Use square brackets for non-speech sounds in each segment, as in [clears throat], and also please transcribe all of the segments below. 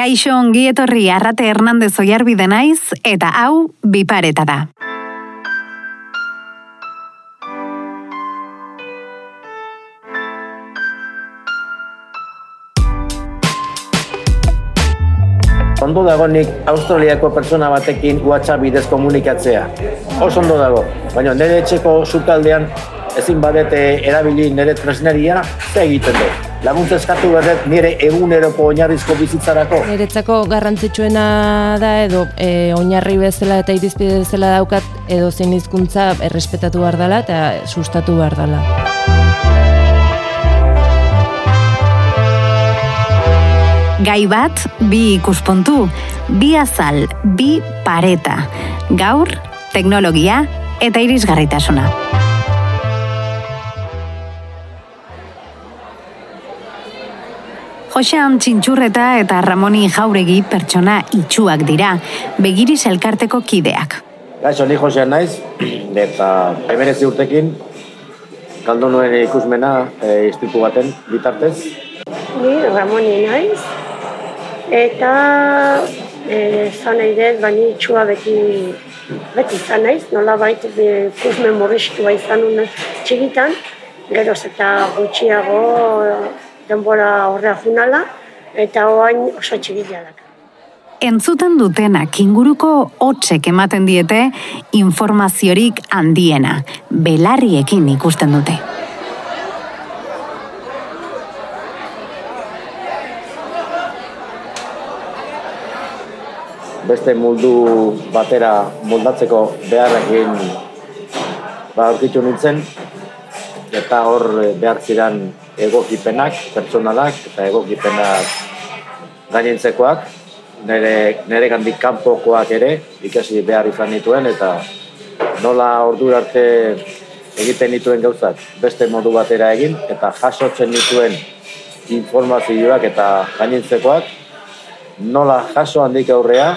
Kaixo ongi etorri Arrate Hernandez Oiarbide naiz eta hau bipareta da. Ondo dago nik Australiako pertsona batekin WhatsApp bidez komunikatzea. Oso ondo dago, baina nire etxeko sukaldean ezin badete erabili nire tresneria, ze egiten du. Laguntza eskatu berdet nire eguneroko oinarrizko bizitzarako. Niretzako garrantzitsuena da edo e, oinarri bezala eta irizpide bezala daukat edo zein hizkuntza errespetatu behar dela eta sustatu behar dela. Gai bat, bi ikuspuntu, bi azal, bi pareta. Gaur, teknologia eta irisgarritasuna. Josean Txintxurreta eta Ramoni Jauregi pertsona itxuak dira, begiriz elkarteko kideak. Gaixo, ni Josean naiz, [clears throat] eta emerezi urtekin, kaldo nuen ikusmena e, institutu baten bitartez. Ni Ramoni naiz, eta e, zan nahi dut, bani itxua beti, beti zan naiz, nola baita ikusmen morristua izan unen txigitan, geroz eta gutxiago denbora horrea junala, eta oain oso txigila da. Entzuten dutenak inguruko hotzek ematen diete informaziorik handiena, belarriekin ikusten dute. Beste mundu batera moldatzeko beharrekin ba, aurkitu nintzen, eta hor behar ziren egokipenak, pertsonalak eta egokipenak gainentzekoak, nire, nire gandik kanpokoak ere, ikasi behar izan nituen, eta nola ordu arte egiten dituen gauzak. Beste modu batera egin, eta jasotzen dituen informazioak eta gainentzekoak, nola jaso handik aurrea,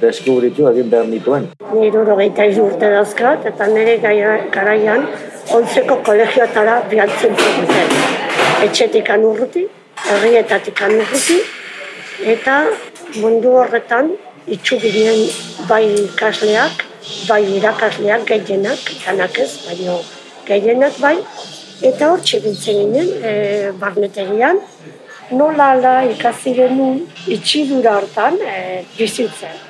deskubritu egin behar nituen. Nire urogeita urte dauzkat, eta nire garaian onzeko kolegioatara bialtzen zuten. Etxetik anurruti, herrietatik anurruti, eta mundu horretan itxugirien bai ikasleak, bai irakasleak gehienak, danak ez, baino gehienak bai, eta hor txibintzen ginen, e, barnetegian, nola ala ikasi genuen itxidura hortan e, bizitzen.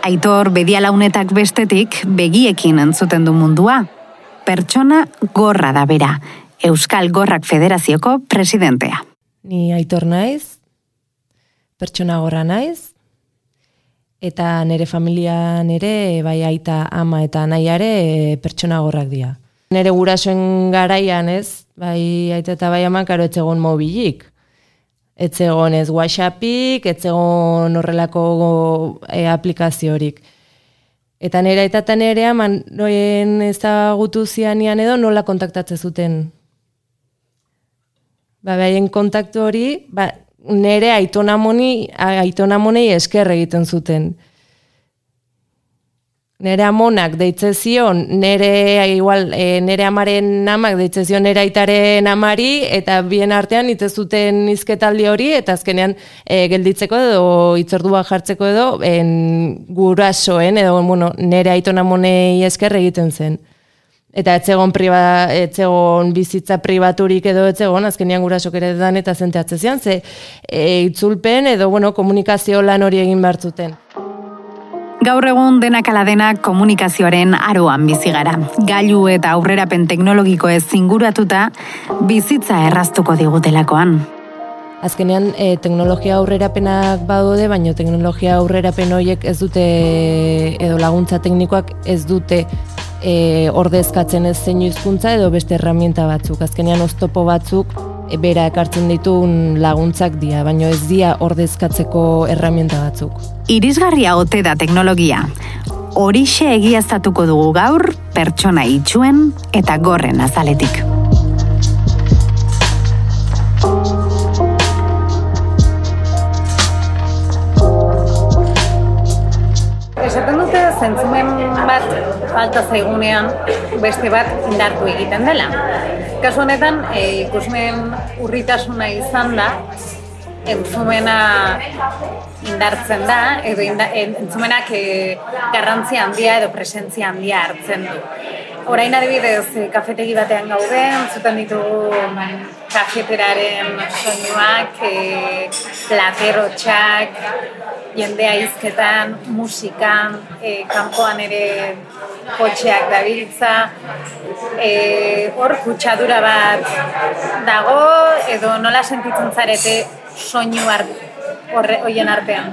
Aitor bedialaunetak bestetik begiekin entzuten du mundua. Pertsona gorra da bera, Euskal Gorrak Federazioko presidentea. Ni aitor naiz, pertsona gorra naiz, eta nire familia nire, bai aita ama eta nahiare pertsona gorrak dira. Nire gurasoen garaian ez, bai aita eta bai amak karo etzegon mobilik etzegon ez WhatsAppik, etzegon horrelako e, aplikaziorik. Eta nera eta man, noen ezagutu zianian edo nola kontaktatzen zuten. Ba, behaien kontaktu hori, ba, nere aitonamoni, aitonamonei esker egiten zuten nere amonak deitze zion, nere, igual, e, nere amaren namak deitze zion nere aitaren amari, eta bien artean itez zuten izketaldi hori, eta azkenean e, gelditzeko edo itzordua jartzeko edo en, gurasoen, edo bueno, nere aiton amonei esker egiten zen. Eta etzegon, priba, etzegon bizitza pribaturik edo etzegon, azkenean gurasok ere dan eta zenteatze zian, ze e, itzulpen edo bueno, komunikazio lan hori egin behartzuten. Gaur egun denak ala denak komunikazioaren aroan bizi gara. Gailu eta aurrerapen teknologiko ez zinguratuta bizitza erraztuko digutelakoan. Azkenean e, teknologia aurrerapenak badode, baina teknologia aurrerapen horiek ez dute edo laguntza teknikoak ez dute e, ordezkatzen ez zein hizkuntza edo beste herramienta batzuk. Azkenean oztopo batzuk bera ekartzen ditun laguntzak dira, baina ez dira ordezkatzeko erramienta batzuk. Irisgarria ote da teknologia. Horixe egiaztatuko dugu gaur, pertsona itxuen eta gorren azaletik. Esaten dute zentzumen bat falta zaigunean beste bat indartu egiten dela Kasu honetan, e, ikusmen urritasuna izan da, entzumena indartzen da, edo inda, entzumenak e, garrantzi handia edo presentzia handia hartzen du. Orain adibidez, e, kafetegi batean gaude, entzuten ditugu kafeteraren soinuak, e, platerotxak, jendea izketan, musikan, e, kanpoan ere kotxeak dabiltza, e, hor kutsadura bat dago, edo nola sentitzen zarete soinu horre hoien artean?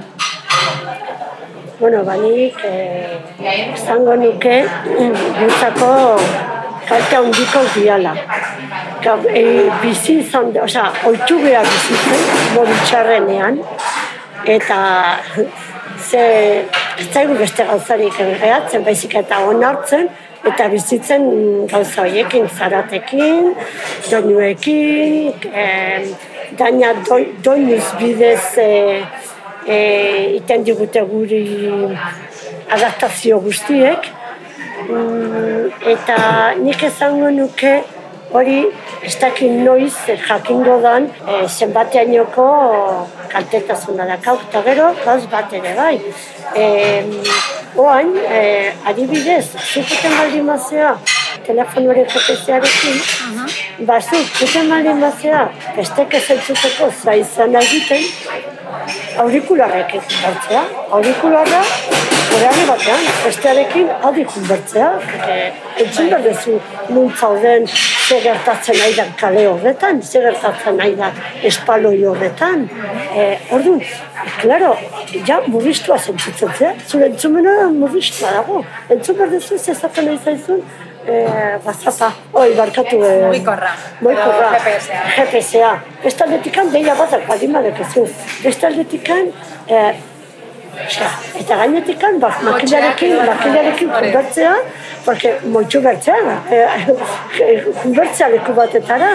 Bueno, banik, eh, esango nuke, gutzako kalte handiko diala. E, bizi izan, oza, oitu beha bizi zen, eta ze, ez zaigu beste gauzarik erreatzen, baizik eta onartzen, eta bizitzen gauza horiekin, zaratekin, doinuekin, eh, daina doinuz bidez e, e, iten digute guri adaptazio guztiek. Mm, eta nik ezango nuke hori ez dakit noiz jakingo dan e, zenbateainoko kaltetasuna da eta gero gauz bat ere bai. E, oain, e, adibidez, zuputen baldin mazea, telefonuaren GPS-arekin, uh -huh. ba, zu, zuten baldin mazea, bestek ez entzuteko zaizan egiten, aurikularrek ez hartzea. Aurikularra, horrean batean, bestearekin adikun bertzea. Entzun behar duzu nuntzauden ze gertatzen nahi da kale horretan, ze gertatzen nahi da espaloi horretan. E, orduan, klaro, ja murriztua zentzutzen zea, zure entzumena murriztua dago. Entzun behar duzu ze zaten nahi zaizun, eh, bazapa, oi, barkatu... Eh, Moikorra. Moikorra. GPSA. GPSA. Beste aldetikan, deia batak badima dekezu. Beste aldetikan, eh, eta gainetikan, ba, makilarekin, makilarekin kunbertzea, porque moitxu bertzea, eh, kunbertzea leku batetara,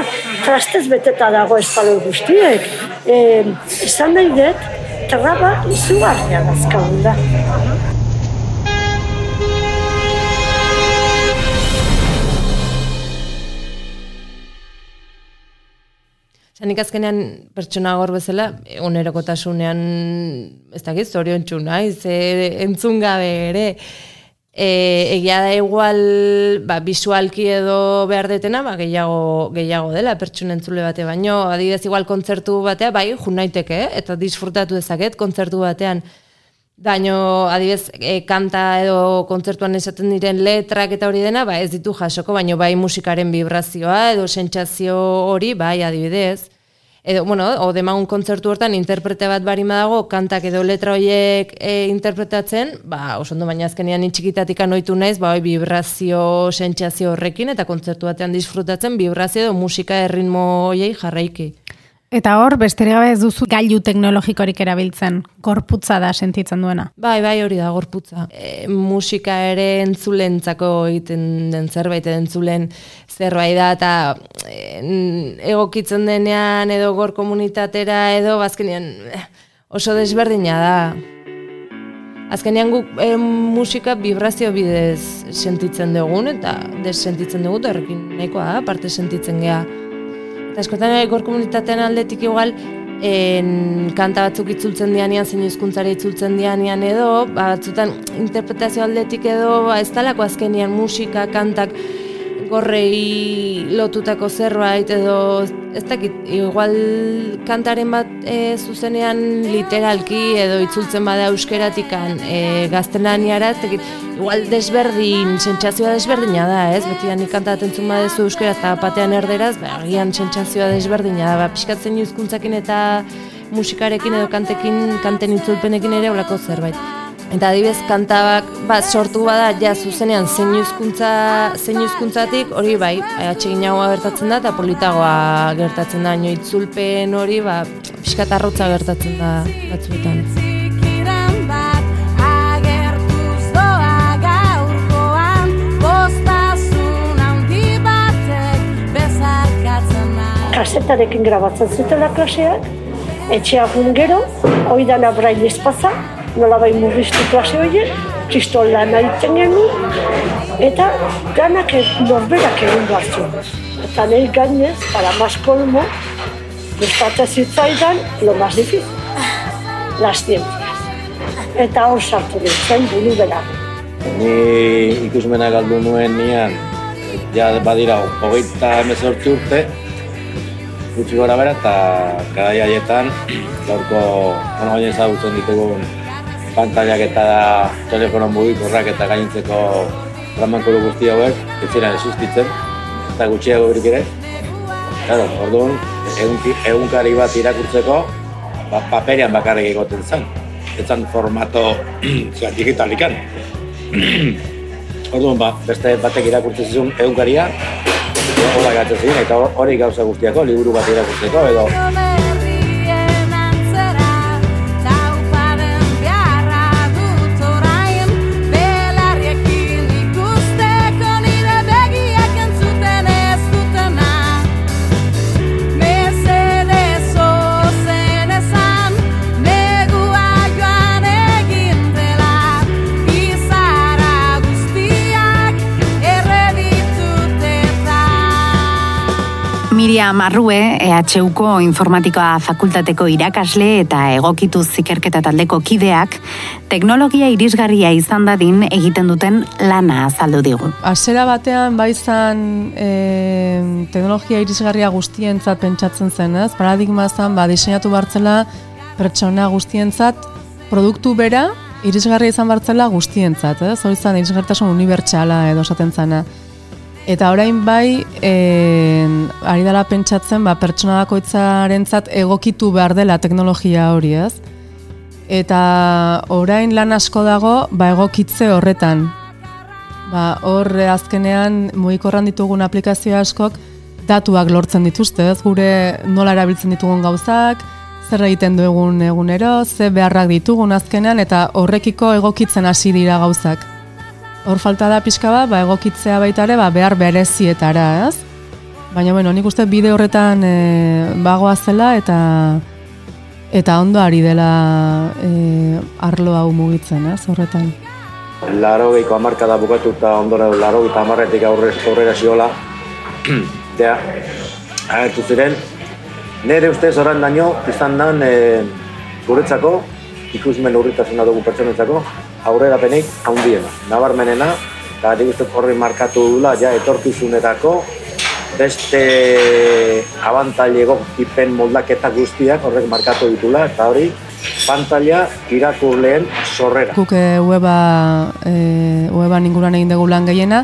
trastez beteta dago espaloi guztiek. Eh, izan nahi dut, traba izugarria dazkagun da. Zanik azkenean pertsona gor bezala, onerokotasunean, ez dakit, zorion txuna, ze entzun gabe ere, e, egia da igual, ba, visualki edo behar detena, ba, gehiago, gehiago dela pertsona entzule bate, baino, adibidez igual kontzertu batea, bai, jun naiteke, eta disfrutatu dezaket kontzertu batean, Daño, adibidez, e, kanta edo kontzertuan esaten diren letrak eta hori dena, ba ez ditu jasoko, baino bai musikaren vibrazioa edo sentsazio hori, bai adibidez. Edo, bueno, o demagun kontzertu hortan interprete bat bari dago, kantak edo letra horiek e, interpretatzen, ba, oso ondo baina azkenean itxikitatik anoitu naiz, ba, vibrazio, sentsazio horrekin, eta kontzertu batean disfrutatzen, vibrazio edo musika erritmo horiei jarraiki. Eta hor, beste gabe ez duzu gailu teknologikorik erabiltzen, gorputza da sentitzen duena. Bai, bai, hori da, gorputza. E, musika ere entzulentzako egiten den zerbait, entzulen zerbait da, eta e, egokitzen denean edo gor komunitatera edo, bazkenean oso desberdina da. Azkenean guk e, musika vibrazio bidez sentitzen dugun, eta desentitzen dugu, errekin nahikoa da, parte sentitzen geha. Eta eskotan egor komunitatean aldetik igual, en, kanta batzuk itzultzen dianian, zein hizkuntzara itzultzen dianian edo, ba, batzutan interpretazio aldetik edo, ba, ez talako azkenian musika, kantak, gorrei lotutako zerbait edo ez dakit, igual kantaren bat e, zuzenean literalki edo itzultzen bada euskeratikan e, gaztenaniara, ez dakit, igual desberdin, sentsazioa desberdina da, ez? Beti da nik kantaten zun badezu euskera eta batean erderaz, ba, agian sentsazioa desberdina da, ba, pixkatzen hizkuntzakin eta musikarekin edo kantekin, kanten itzulpenekin ere olako zerbait. Eta adibidez kantabak bat sortu bada ja zuzenean zein hizkuntza zein hizkuntzatik hori bai atseginagoa gertatzen da eta politagoa gertatzen da ino itzulpen hori ba fiskatarrotza gertatzen da batzuetan. Kasetarekin grabatzen zutela klaseak, etxea gero, oidana brailez pasa, nola bai murriztu klase horiek, kriston lan egiten genuen, eta ganak norberak egin behar zuen. Eta nahi gainez, para mas kolmo, gustatzen zitzaidan, lo más difícil, las ciencias. Eta hor sartu nintzen buru belar. Ni ikusmena galdu nuen nian, ja badira hogeita emezortzi urte, gutxi gora bera, eta gara haietan, gaurko, bueno, ezagutzen ditugun pantallak eta telefono mugikorrak eta gaintzeko ramankuru guzti hauek, ez ziren existitzen, eta gutxiago birik ere. Claro, orduan, egunki, egunkari bat irakurtzeko, ba, paperian bakarrik egoten zen. Ez zen formato [clears throat] zera, digitalikan. [clears throat] orduan, ba, beste batek irakurtzen zizun egunkaria, hola eta hori gauza guztiako, liburu bat irakurtzeko, edo Miriam Arrue, EHUko Informatikoa Fakultateko irakasle eta egokituz zikerketa taldeko kideak, teknologia irisgarria izan dadin egiten duten lana azaldu digu. Hasiera batean bai izan e, teknologia irisgarria guztientzat pentsatzen zen, ez? Paradigma zen, ba, diseinatu bartzela pertsona guztientzat produktu bera irisgarria izan bartzela guztientzat, ez? Hori zen irisgarritasun unibertsala edo esaten zana. Eta orain bai, e, ari dela pentsatzen, ba, pertsona bakoitzarentzat egokitu behar dela teknologia hori, ez? Eta orain lan asko dago, ba, egokitze horretan. Ba, hor eh, azkenean mugikorran ditugun aplikazio askok datuak lortzen dituzte, ez? Gure nola erabiltzen ditugun gauzak, zer egiten dugun egunero, ze beharrak ditugun azkenean, eta horrekiko egokitzen hasi dira gauzak. Hor falta da pixka bat, ba, egokitzea baita ere, ba, behar berezietara, ez? Baina, bueno, nik uste bide horretan e, bagoa zela eta eta ondo ari dela e, arlo hau mugitzen, ez, horretan. laro geiko amarkada bukatu eta ondora laro geiko amarretik aurrera ziola, [clears throat] ja, agertu ziren, nire ustez orain daño izan dan e, guretzako, ikusmen urritasuna dugu pertsonentzako, aurrerapenik handiena, nabarmenena, eta nik uste horri markatu dula, ja, etorkizunerako, beste abantaile egokipen moldaketa guztiak horrek markatu ditula, eta hori, pantalla irakurleen sorrera. Guk e, weba, e, weban inguruan egin dugu lan gehiena,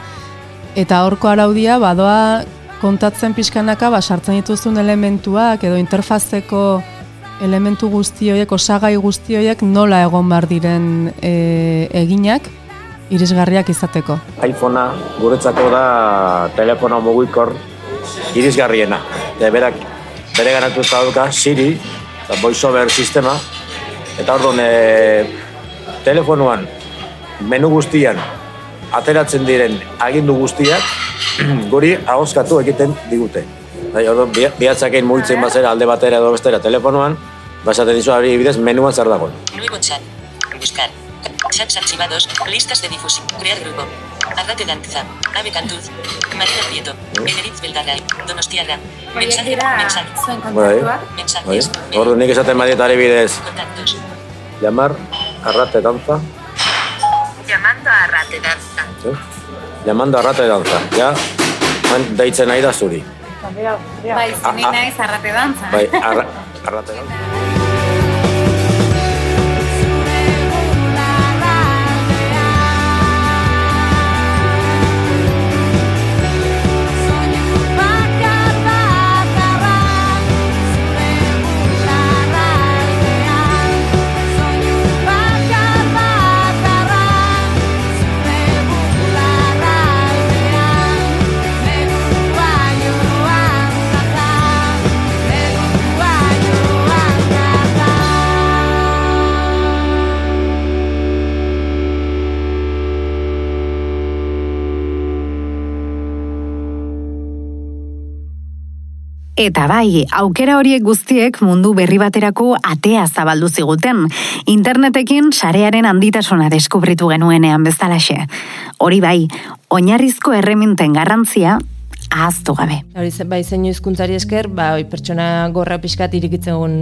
eta horko araudia badoa kontatzen pixkanaka ba, sartzen dituzun elementuak edo interfazeko elementu guzti horiek, osagai guzti horiek nola egon behar diren e, eginak irisgarriak izateko. iPhonea guretzako da telefono mugikor irisgarriena. De berak bere ganatu dauka Siri, eta voiceover sistema, eta orduan e, telefonoan menu guztian ateratzen diren agindu guztiak [clears throat] guri ahoskatu egiten digute. Bai, orduan bi- bihatzakein mugitzen bazera alde batera edo bestera telefonoan, basaten dizu hori bidez menuan zer dagoen. Nuevo chat. Buscar. Chats archivados. Listas de difusión. Crear grupo. Arrate danza. Ave Cantuz. Marina Prieto. Eneritz Belgarray. Donostiarra. Mensaje. Mensaje. Bai. Mensajes. Orduan nik esaten badiet ari bidez, Contactos. llamar, arrate danza, Llamando a Arrate danza. ¿sí? llamando arrate danza, ja, han deitzen nahi da zuri. Bai, zini Ah, ah. naiz arrate dantza. Bai, arra, [laughs] arrate Eta bai, aukera horiek guztiek mundu berri baterako atea zabaldu ziguten. Internetekin sarearen handitasuna deskubritu genuenean bezalaxe. Hori bai, oinarrizko erreminten garrantzia ahaztu gabe. Hori bai zeinu hizkuntzari esker, ba oi, pertsona gorra pixkat irikitzen gun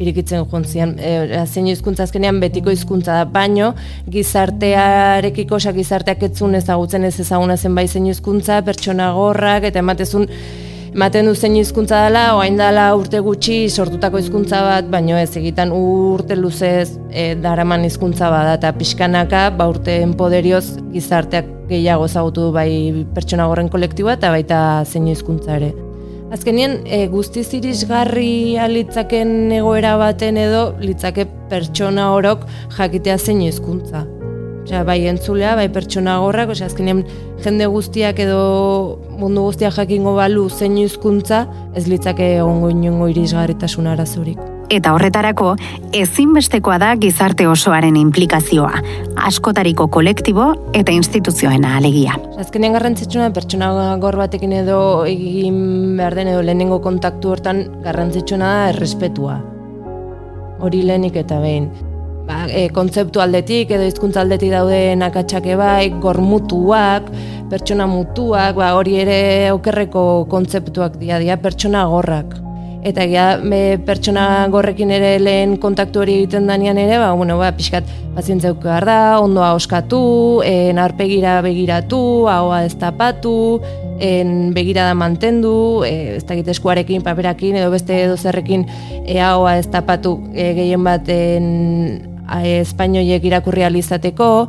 irikitzen juntzian. E, zeinu hizkuntza azkenean betiko hizkuntza da, baino gizartearekiko, osa gizarteak etzun ezagutzen ez ezaguna zen bai zeinu hizkuntza, pertsona gorrak eta ematezun ematen du zein hizkuntza dela, orain dela urte gutxi sortutako hizkuntza bat, baino ez egitan urte luzez e, daraman hizkuntza bada eta pixkanaka ba urteen poderioz gizarteak gehiago ezagutu bai pertsona gorren kolektiboa eta baita zein hizkuntza ere. Azkenien, e, guztiz irisgarri litzaken egoera baten edo litzake pertsona orok jakitea zein hizkuntza. Osea, bai entzulea, bai pertsona gorrak, osea, azkenean jende guztiak edo mundu guztiak jakingo balu zein hizkuntza, ez litzake egongo inongo irisgarritasun arazorik. Eta horretarako, ezinbestekoa da gizarte osoaren implikazioa, askotariko kolektibo eta instituzioena alegia. Azkenean garrantzitsuna pertsona gor batekin edo egin behar den edo lehenengo kontaktu hortan garrantzitsuna da errespetua. Hori lehenik eta behin. Ba, e, kontzeptu aldetik edo hizkuntza aldetik dauden akatsak bai, gormutuak, pertsona mutuak, ba, hori ere okerreko kontzeptuak dira, dira pertsona gorrak. Eta egia me, pertsona gorrekin ere lehen kontaktu hori egiten danean ere, ba, bueno, ba, pixkat pazientzia eduki behar da, ondoa oskatu, en arpegira begiratu, ahoa ez tapatu, en begirada mantendu, e, ez dakit eskuarekin, paperakin, edo beste edo zerrekin e, ahoa ez tapatu e, gehien bat espainoiek irakurri alizateko,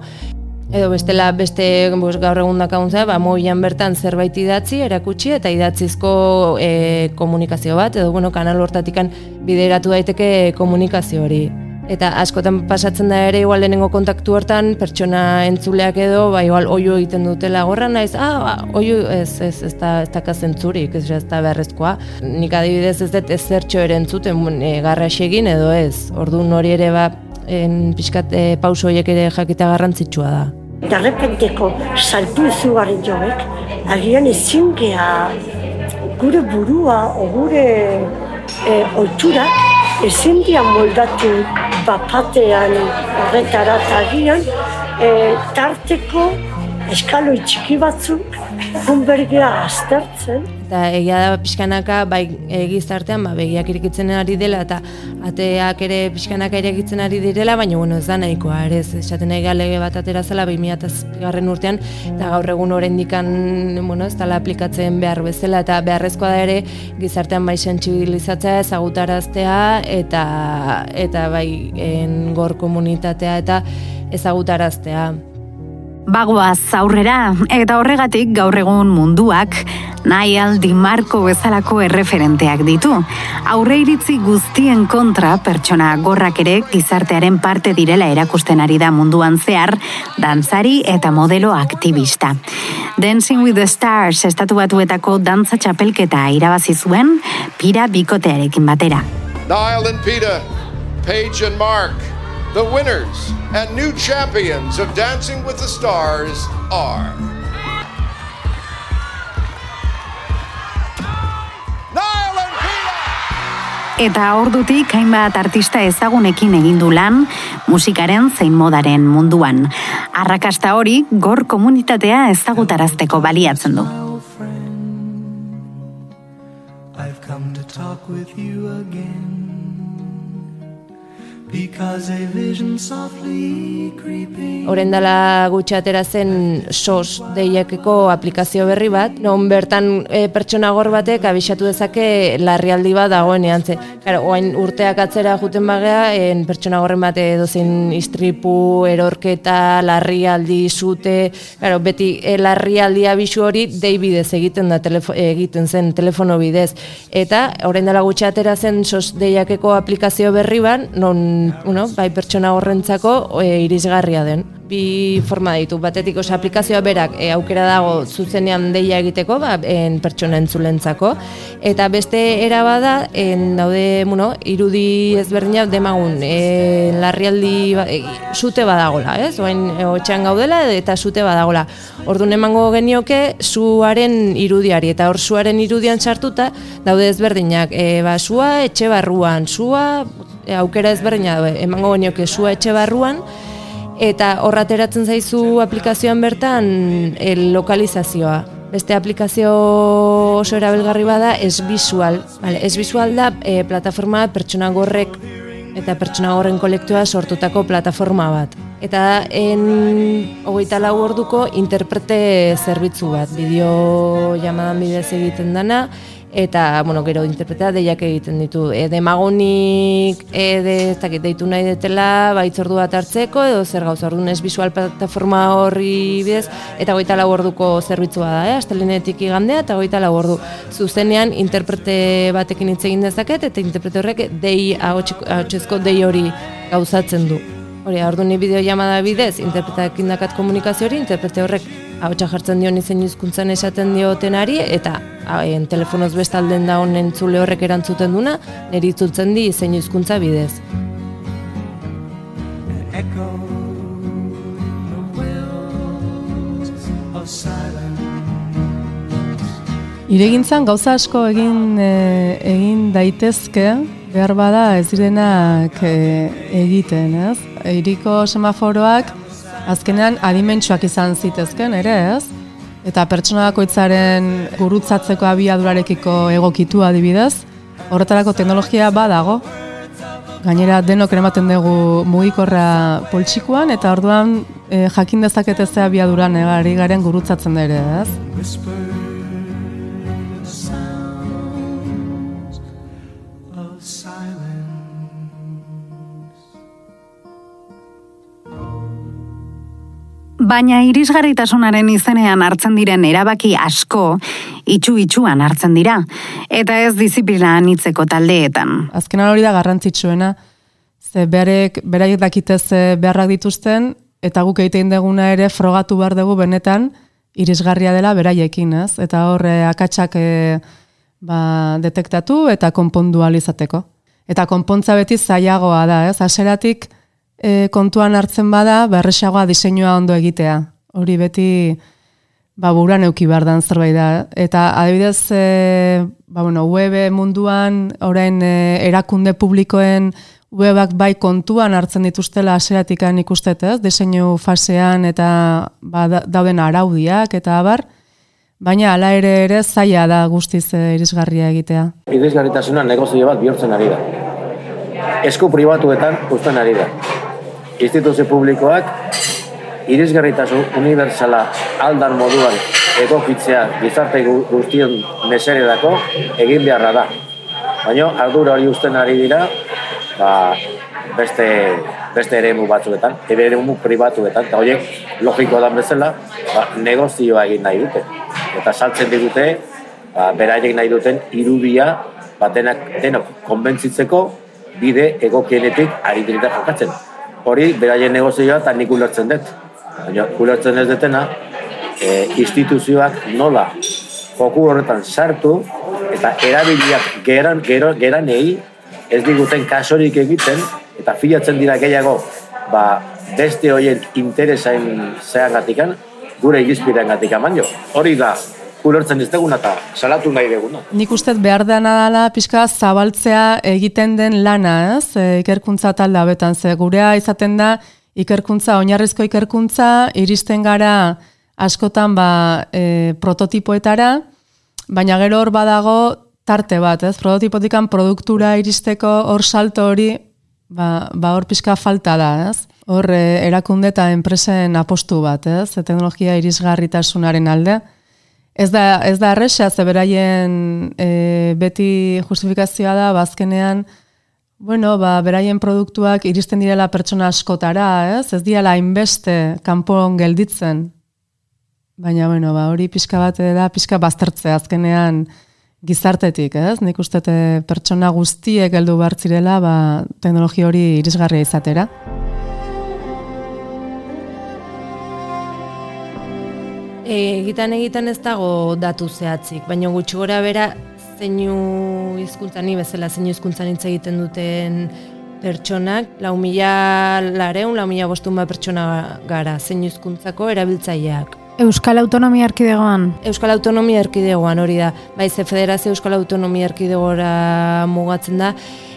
edo bestela beste bos, gaur egun dakauntza, ba, mobilan bertan zerbait idatzi, erakutsi eta idatzizko e, komunikazio bat, edo bueno, kanal hortatikan bideratu daiteke komunikazio hori. Eta askotan pasatzen da ere igual lehenengo kontaktu hortan pertsona entzuleak edo ba igual oio egiten dutela gorra naiz ah ba, oio ez ez ez da ez da zentzurik ez ez da beharrezkoa. Nik adibidez ez dut ezertxo ere entzuten e, egin edo ez. Orduan hori ere ba en pixkat e, pauso horiek ere jakita garrantzitsua da. Darrepenteko saltu izugarri joek, agian ezin gure burua o gure e, oiturak ezin moldatu bapatean horretara eta agian e, tarteko eskaloi txiki batzuk junbergea aztertzen eta egia da pixkanaka bai gizartean ba, begiak irikitzen ari dela eta ateak ere pixkanaka irikitzen ari direla, baina bueno, ez da nahikoa, ere ez esaten nahi lege bat atera zela 2000 garren urtean eta gaur egun oraindikan bueno, ez dela aplikatzen behar bezala eta beharrezkoa da ere gizartean bai sentsibilizatzea, ezagutaraztea eta eta bai en, gor komunitatea eta ezagutaraztea. Bagoaz aurrera, eta horregatik gaur egun munduak Nahial Di bezalako erreferenteak ditu. Aurre iritzi guztien kontra pertsona gorrak ere gizartearen parte direla erakusten ari da munduan zehar, dantzari eta modelo aktivista. Dancing with the Stars estatu batuetako dantza txapelketa irabazi zuen pira bikotearekin batera. Niall and Peter, Paige and Mark, the winners and new champions of Dancing with the Stars are. Eta ordutik hainbat artista ezagunekin egin du lan musikaren zein modaren munduan. Arrakasta hori gor komunitatea ezagutarazteko baliatzen du. I've come to talk with you again. Because a vision softly creeping. Horen dela gutxi atera zen SOS deiakeko aplikazio berri bat, non bertan e, pertsona gor batek abisatu dezake larrialdi bat dagoenean ze. Claro, oain urteak atzera juten bagea, en pertsona gorren bat edozein istripu, erorketa, larrialdi, zute, claro, beti e, larrialdi abisu hori dei bidez egiten da telefo, egiten zen telefono bidez. Eta orain dela gutxi atera zen SOS deiakeko aplikazio berri bat, non, bueno, bai pertsona horrentzako e, irisgarria den. bi forma ditu. Batetik oso aplikazioa berak e, aukera dago zuzenean deia egiteko, ba, en pertsona entzulentzako. Eta beste era bada, en daude, bueno, irudi ezberdinak demagun, e, larrialdi ba, e, sute badagola, ez? Oain e, gaudela eta sute badagola. Orduan emango genioke suaren irudiari eta hor suaren irudian sartuta daude ezberdinak. E, ba, sua etxe barruan, sua e, aukera ezberdina daude. Emango genioke sua etxe barruan eta horrateratzen zaizu aplikazioan bertan el lokalizazioa. Beste aplikazio oso erabilgarri bada es visual. Vale, es visual da e, plataforma pertsona gorrek eta pertsona horren kolektua sortutako plataforma bat. Eta en hogeita lau orduko interprete zerbitzu bat, bideo jamadan bidez egiten dana, eta, bueno, gero interpretea deiak egiten ditu. E, demagonik, e, de, ez dakit, deitu nahi detela, baitzordu bat hartzeko, edo zer gauza, orduan ez visual plataforma horri bidez, eta goita lau orduko zerbitzua da, eh? astelenetik igandea, eta goita lau ordu. Zuzenean, interprete batekin hitz egin dezaket, eta interprete horrek dei, ahotsezko dei hori gauzatzen du. Hori, ordu ni bideo llamada bidez, interpretekin dakat komunikazio hori, interprete horrek ahotsa jartzen dion izen hizkuntzan esaten diotenari, eta en, telefonoz bestalden da honen entzule horrek erantzuten duna, niri itzultzen di izen hizkuntza bidez. Echo the wells of silence. Iregintzan gauza asko egin e, egin daitezke, behar bada ez direnak e, egiten, ez? Iriko semaforoak azkenean adimentsuak izan zitezken, ere, ez? Eta pertsona bakoitzaren gurutzatzeko abiadurarekiko egokitu adibidez, horretarako teknologia badago. Gainera denok ematen dugu mugikorra poltsikoan eta orduan e, jakin dezakete ze abiaduran egari garen gurutzatzen ere, ez? Baina irisgarritasunaren izenean hartzen diren erabaki asko, itxu-itxuan hartzen dira, eta ez diziplina anitzeko taldeetan. Azkenan hori da garrantzitsuena, ze berek, beraiek dakite ze beharrak dituzten, eta guk egiten deguna ere frogatu behar dugu benetan irisgarria dela beraiekin, ez? Eta hor eh, akatsak eh, ba, detektatu eta konpondu ahal izateko. Eta konpontza beti zailagoa da, ez? Haseratik e, kontuan hartzen bada, berresagoa diseinua ondo egitea. Hori beti ba, buruan euki behar dan zerbait da. Eta adibidez, e, ba, bueno, web munduan, orain e, erakunde publikoen webak bai kontuan hartzen dituztela aseratikan ikustet, ez? Diseinu fasean eta ba, da- dauden araudiak eta abar, baina hala ere ere zaila da guztiz e, irisgarria egitea. Irisgarritasuna negozio bat bihurtzen ari da. Esku pribatuetan uzten ari da. Instituzio publikoak irisgarritasun universala aldan moduan egokitzea gizarte gu- guztion mesererako egin beharra da. Baina ardura hori uzten ari dira ba, beste, beste eremu batzuetan, ebe eremu pribatuetan, eta horiek logiko dan bezala ba, negozioa egin nahi dute. Eta saltzen digute, ba, beraiek nahi duten irudia ba, denak, denok konbentzitzeko bide egokienetik ari direta jokatzen. Hori, beraien negozioa eta nik ulertzen dut. Baina, ulertzen ez detena, e, instituzioak nola joku horretan sartu eta erabiliak geran, gero, geranei ez diguten kasorik egiten eta filatzen dira gehiago ba, beste horien interesain zeagatikan gure igizpidean gatik. Hori da, ulertzen ez deguna eta salatu nahi deguna. Nik uste behar dena dela pixka zabaltzea egiten den lana, ez? E, ikerkuntza talde hauetan, ze gurea izaten da ikerkuntza, oinarrizko ikerkuntza, iristen gara askotan ba, e, prototipoetara, baina gero hor badago tarte bat, ez? Prototipotikan produktura iristeko hor salto hori, ba, ba hor pixka falta da, ez? Hor e, erakunde eta enpresen apostu bat, ez? E, teknologia irisgarritasunaren alde. Ez da, ez da erresa, ze beraien e, beti justifikazioa da, bazkenean, bueno, ba, beraien produktuak iristen direla pertsona askotara, ez? Ez diala hainbeste kanpon gelditzen. Baina, bueno, ba, hori pixka bat da, pixka baztertzea azkenean gizartetik, ez? Nik uste pertsona guztiek heldu behar zirela, ba, teknologia hori irisgarria izatera. Egitan egiten ez dago datu zehatzik, baina gutxi gora bera zeinu hizkuntzan ni bezala zeinu hizkuntzan hitz egiten duten pertsonak, lau mila lareun, lau mila bostun bat pertsona gara, zeinu hizkuntzako erabiltzaileak. Euskal Autonomia Erkidegoan. Euskal Autonomia Erkidegoan hori da. Bai, ze Federazio Euskal Autonomia Erkidegora mugatzen da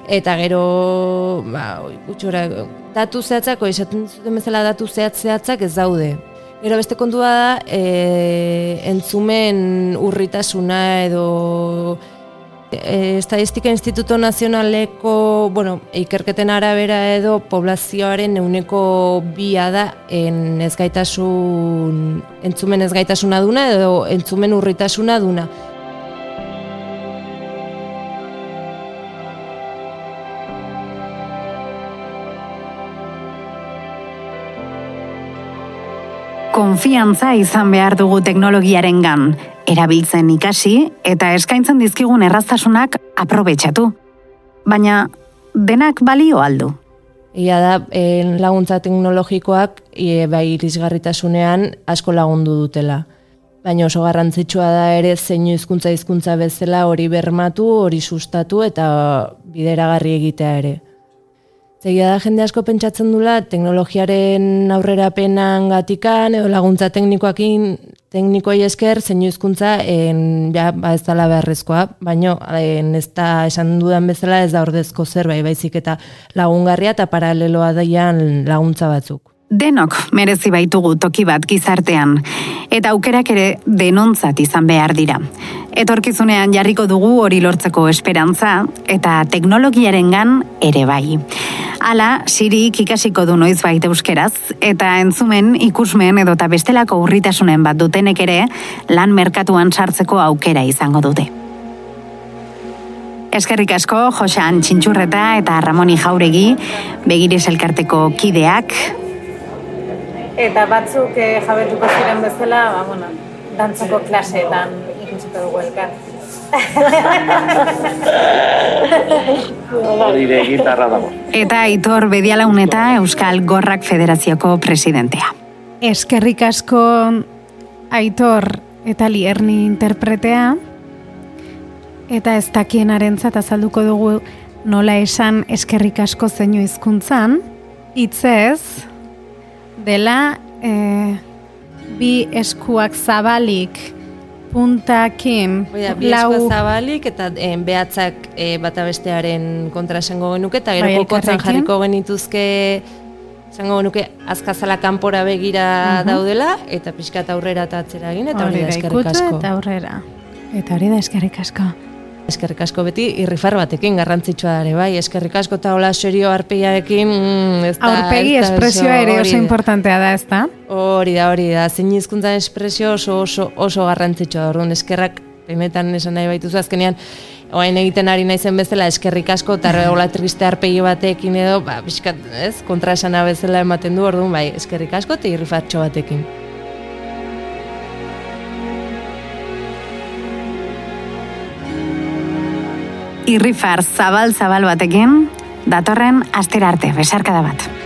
eta gero ba, gutxora datu zehatzako esaten zuten bezala datu zehatz zehatzak ez daude. Gero beste kontua da e, entzumen urritasuna edo e, Estadistika Instituto Nazionaleko, bueno, ikerketen arabera edo poblazioaren euneko bia da en ezgaitasun, entzumen ezgaitasuna duna edo entzumen urritasuna duna. Konfiantza izan behar dugu teknologiaren gan, erabiltzen ikasi eta eskaintzen dizkigun erraztasunak aprobetxatu. Baina, denak balio aldu. Ia da, en laguntza teknologikoak e, bai irisgarritasunean asko lagundu dutela. Baina oso garrantzitsua da ere zeinu hizkuntza hizkuntza bezala hori bermatu, hori sustatu eta bideragarri egitea ere. Zegia da jende asko pentsatzen dula teknologiaren aurrerapenan gatikan edo laguntza teknikoakin teknikoi esker zeinu hizkuntza en ja ba ez dela beharrezkoa, baino en ez da esan dudan bezala ez da ordezko zerbait baizik eta lagungarria eta paraleloa daian laguntza batzuk. Denok merezi baitugu toki bat gizartean, eta aukerak ere denontzat izan behar dira. Etorkizunean jarriko dugu hori lortzeko esperantza, eta teknologiaren gan ere bai. Hala, sirik ikasiko du noiz baita euskeraz, eta entzumen ikusmen edota bestelako urritasunen bat dutenek ere, lan merkatuan sartzeko aukera izango dute. Eskerrik asko, Josean Txintxurreta eta Ramoni Jauregi, begirez elkarteko kideak, Eta batzuk eh, jabetuko ziren bezala, ba, bueno, dantzako klaseetan ikusiko dugu elkar. Hori de gitarra dago. eta Aitor Bedialaun eta Euskal Gorrak Federazioko presidentea. Eskerrik asko Aitor eta Lierni interpretea eta ez dakienarentzat azalduko dugu nola esan eskerrik asko zeinu hizkuntzan hitzez dela eh, bi eskuak zabalik puntakin Oida, bi esku zabalik eta en, behatzak e, bata bestearen kontra esango genuke eta gero Bai, kokotzan elkarrekin. jarriko genituzke esango genuke azkazala kanpora begira Mhm. daudela eta pixka aurrera eta atzera egin eta hori da eskerrik asko. eta aurrera eta hori da eskerrik asko Eskerrik asko beti irrifar batekin garrantzitsua ere bai, eskerrik asko eta hola serio arpeiarekin mm, ez da, aurpegi espresioa ere oso importantea da, ez da? Hori da, hori da. Zein hizkuntzan espresio oso oso oso garrantzitsua da. Orduan eskerrak benetan esan nahi baituzu azkenean orain egiten ari naizen bezala eskerrik asko eta [laughs] hola triste arpegi batekin edo, ba, pixkat, ez, kontra esana bezala ematen du, orduan, bai, eskerrik asko eta irrifartxo batekin. Irrifar zabal-zabal batekin, datorren astera arte, besarkada bat.